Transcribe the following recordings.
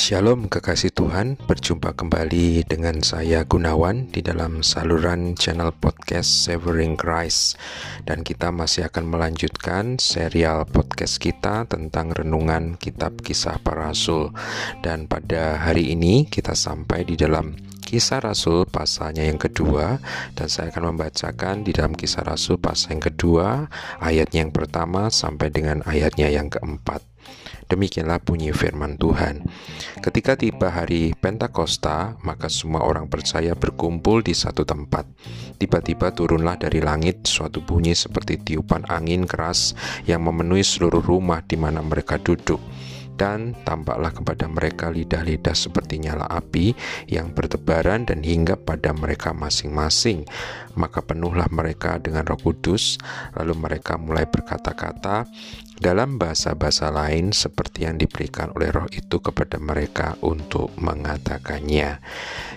Shalom kekasih Tuhan, berjumpa kembali dengan saya Gunawan di dalam saluran channel podcast Severing Christ. Dan kita masih akan melanjutkan serial podcast kita tentang renungan kitab kisah para rasul. Dan pada hari ini kita sampai di dalam kisah rasul pasalnya yang kedua. Dan saya akan membacakan di dalam kisah rasul pasal yang kedua Ayatnya yang pertama sampai dengan ayatnya yang keempat Demikianlah bunyi firman Tuhan. Ketika tiba hari Pentakosta, maka semua orang percaya berkumpul di satu tempat. Tiba-tiba turunlah dari langit suatu bunyi seperti tiupan angin keras yang memenuhi seluruh rumah di mana mereka duduk dan tampaklah kepada mereka lidah-lidah seperti nyala api yang bertebaran dan hingga pada mereka masing-masing. Maka penuhlah mereka dengan Roh Kudus, lalu mereka mulai berkata-kata dalam bahasa-bahasa lain seperti yang diberikan oleh Roh itu kepada mereka untuk mengatakannya.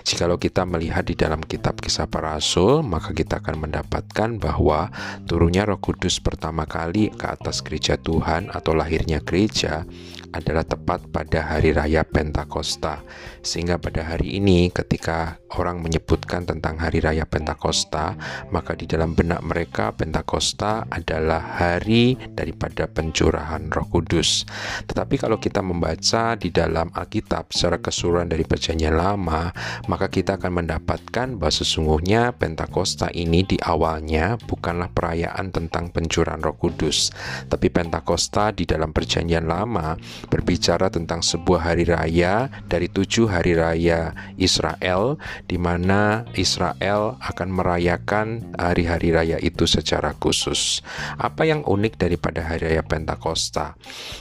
Jikalau kita melihat di dalam kitab Kisah Para Rasul, maka kita akan mendapatkan bahwa turunnya Roh Kudus pertama kali ke atas gereja Tuhan atau lahirnya gereja adalah tepat pada hari raya Pentakosta. Sehingga pada hari ini ketika orang menyebutkan tentang hari raya Pentakosta, maka di dalam benak mereka Pentakosta adalah hari daripada pencurahan Roh Kudus. Tetapi kalau kita membaca di dalam Alkitab secara keseluruhan dari Perjanjian Lama, maka kita akan mendapatkan bahwa sesungguhnya Pentakosta ini di awalnya bukanlah perayaan tentang pencurahan Roh Kudus, tapi Pentakosta di dalam Perjanjian Lama berbicara tentang sebuah hari raya dari tujuh hari raya Israel di mana Israel akan merayakan hari-hari raya itu secara khusus. Apa yang unik daripada hari raya Pentakosta?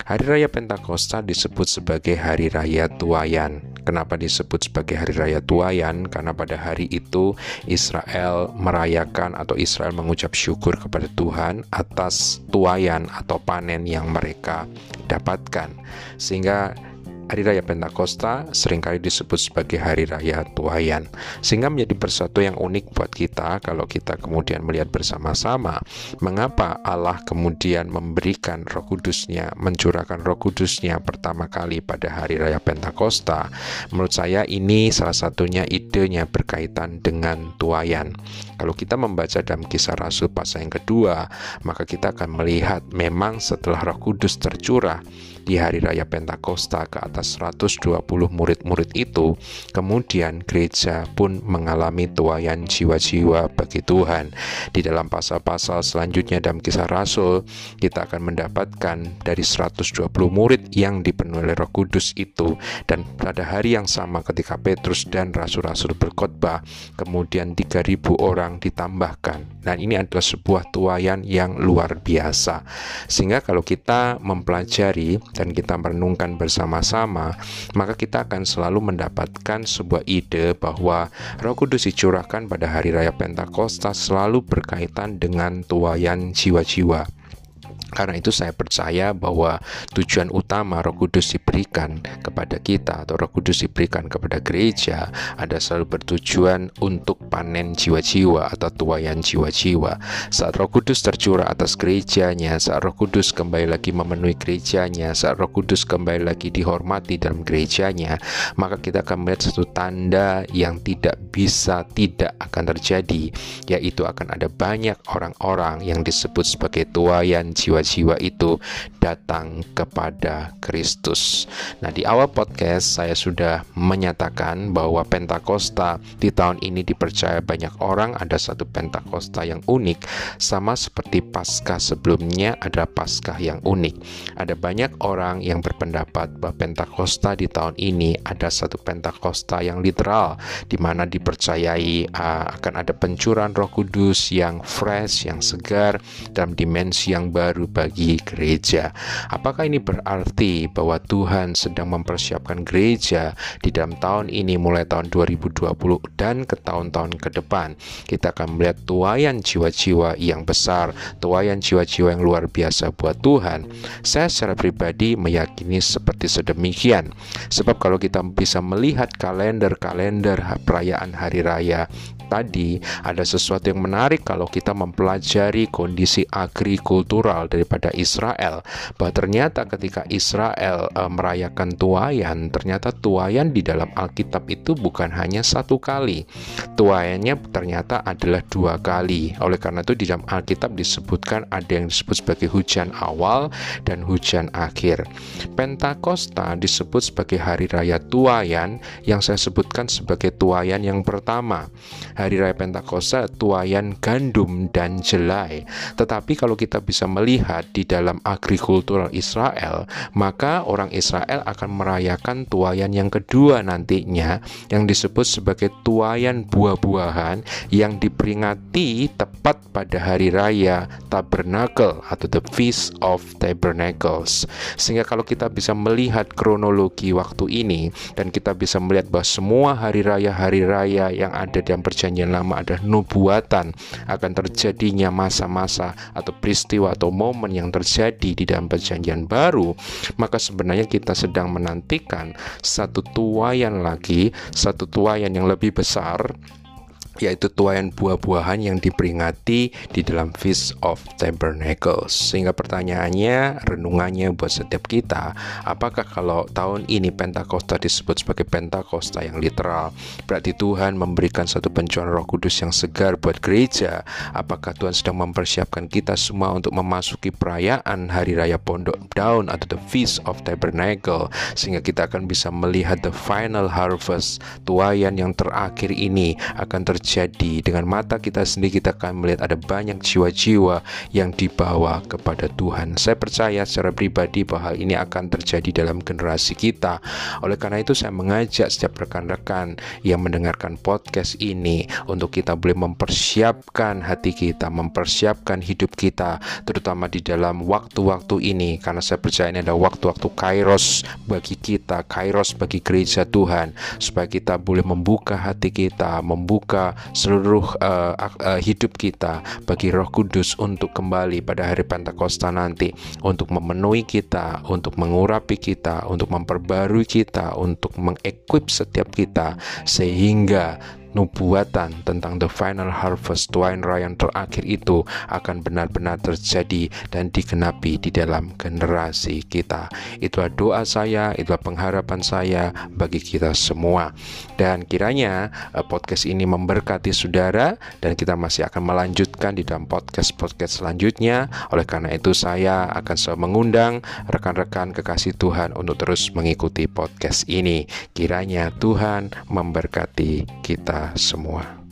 Hari raya Pentakosta disebut sebagai hari raya tuayan. Kenapa disebut sebagai hari raya tuayan? Karena pada hari itu Israel merayakan atau Israel mengucap syukur kepada Tuhan atas tuayan atau panen yang mereka dapatkan. Sehingga Hari Raya Pentakosta sering kali disebut sebagai Hari Raya Tuayan, sehingga menjadi persatu yang unik buat kita kalau kita kemudian melihat bersama-sama mengapa Allah kemudian memberikan Roh Kudusnya, mencurahkan Roh Kudusnya pertama kali pada Hari Raya Pentakosta. Menurut saya ini salah satunya idenya berkaitan dengan tuayan. Kalau kita membaca dalam kisah Rasul pasal yang kedua, maka kita akan melihat memang setelah Roh Kudus tercurah di hari raya Pentakosta ke atas 120 murid-murid itu, kemudian gereja pun mengalami tuayan jiwa-jiwa bagi Tuhan. Di dalam pasal-pasal selanjutnya dalam kisah Rasul, kita akan mendapatkan dari 120 murid yang dipenuhi oleh Roh Kudus itu dan pada hari yang sama ketika Petrus dan rasul-rasul berkhotbah, kemudian 3000 orang ditambahkan. Dan ini adalah sebuah tuayan yang luar biasa. Sehingga kalau kita mempelajari dan kita merenungkan bersama-sama, maka kita akan selalu mendapatkan sebuah ide bahwa Roh Kudus dicurahkan pada hari raya Pentakosta selalu berkaitan dengan tuayan jiwa-jiwa. Karena itu saya percaya bahwa tujuan utama Roh Kudus diberikan kepada kita atau Roh Kudus diberikan kepada gereja ada selalu bertujuan untuk panen jiwa-jiwa atau tuayan jiwa-jiwa. Saat Roh Kudus tercurah atas gerejanya, saat Roh Kudus kembali lagi memenuhi gerejanya, saat Roh Kudus kembali lagi dihormati dalam gerejanya, maka kita akan melihat satu tanda yang tidak bisa tidak akan terjadi, yaitu akan ada banyak orang-orang yang disebut sebagai tuayan jiwa jiwa itu datang kepada Kristus. Nah, di awal podcast saya sudah menyatakan bahwa Pentakosta di tahun ini dipercaya banyak orang ada satu Pentakosta yang unik sama seperti Paskah sebelumnya ada Paskah yang unik. Ada banyak orang yang berpendapat bahwa Pentakosta di tahun ini ada satu Pentakosta yang literal di mana dipercayai uh, akan ada pencurahan Roh Kudus yang fresh, yang segar dalam dimensi yang baru bagi gereja. Apakah ini berarti bahwa Tuhan sedang mempersiapkan gereja di dalam tahun ini mulai tahun 2020 dan ke tahun-tahun ke depan? Kita akan melihat tuayan jiwa-jiwa yang besar, tuayan jiwa-jiwa yang luar biasa buat Tuhan. Saya secara pribadi meyakini seperti sedemikian. Sebab kalau kita bisa melihat kalender-kalender perayaan hari raya tadi ada sesuatu yang menarik kalau kita mempelajari kondisi agrikultural daripada Israel. Bahwa ternyata ketika Israel e, merayakan tuayan ternyata tuayan di dalam Alkitab itu bukan hanya satu kali. Tuayannya ternyata adalah dua kali. Oleh karena itu di dalam Alkitab disebutkan ada yang disebut sebagai hujan awal dan hujan akhir. Pentakosta disebut sebagai hari raya tuayan yang saya sebutkan sebagai tuayan yang pertama hari raya Pentakosta tuayan gandum dan jelai. Tetapi kalau kita bisa melihat di dalam agrikultural Israel, maka orang Israel akan merayakan tuayan yang kedua nantinya yang disebut sebagai tuayan buah-buahan yang diperingati tepat pada hari raya Tabernacle atau the Feast of Tabernacles. Sehingga kalau kita bisa melihat kronologi waktu ini dan kita bisa melihat bahwa semua hari raya-hari raya yang ada dalam perjanjian lama adalah nubuatan akan terjadinya masa-masa atau peristiwa atau momen yang terjadi di dalam perjanjian baru, maka sebenarnya kita sedang menantikan satu tuayan lagi, satu tuayan yang lebih besar yaitu tuayan buah-buahan yang diperingati di dalam Feast of Tabernacles. Sehingga pertanyaannya, renungannya buat setiap kita, apakah kalau tahun ini Pentakosta disebut sebagai Pentakosta yang literal, berarti Tuhan memberikan satu pencurahan Roh Kudus yang segar buat gereja? Apakah Tuhan sedang mempersiapkan kita semua untuk memasuki perayaan Hari Raya Pondok Daun atau the Feast of Tabernacle sehingga kita akan bisa melihat the final harvest, tuayan yang terakhir ini akan terjadi terjadi dengan mata kita sendiri kita akan melihat ada banyak jiwa-jiwa yang dibawa kepada Tuhan. Saya percaya secara pribadi bahwa hal ini akan terjadi dalam generasi kita. Oleh karena itu saya mengajak setiap rekan-rekan yang mendengarkan podcast ini untuk kita boleh mempersiapkan hati kita, mempersiapkan hidup kita terutama di dalam waktu-waktu ini karena saya percaya ini adalah waktu-waktu kairos bagi kita, kairos bagi gereja Tuhan supaya kita boleh membuka hati kita, membuka seluruh uh, uh, hidup kita bagi Roh Kudus untuk kembali pada hari Pentakosta nanti untuk memenuhi kita, untuk mengurapi kita, untuk memperbarui kita, untuk mengequip setiap kita sehingga nubuatan tentang the final harvest raya yang terakhir itu akan benar-benar terjadi dan digenapi di dalam generasi kita. Itulah doa saya, itulah pengharapan saya bagi kita semua. Dan kiranya uh, podcast ini memberkati saudara dan kita masih akan melanjutkan di dalam podcast-podcast selanjutnya. Oleh karena itu saya akan selalu mengundang rekan-rekan kekasih Tuhan untuk terus mengikuti podcast ini. Kiranya Tuhan memberkati semua.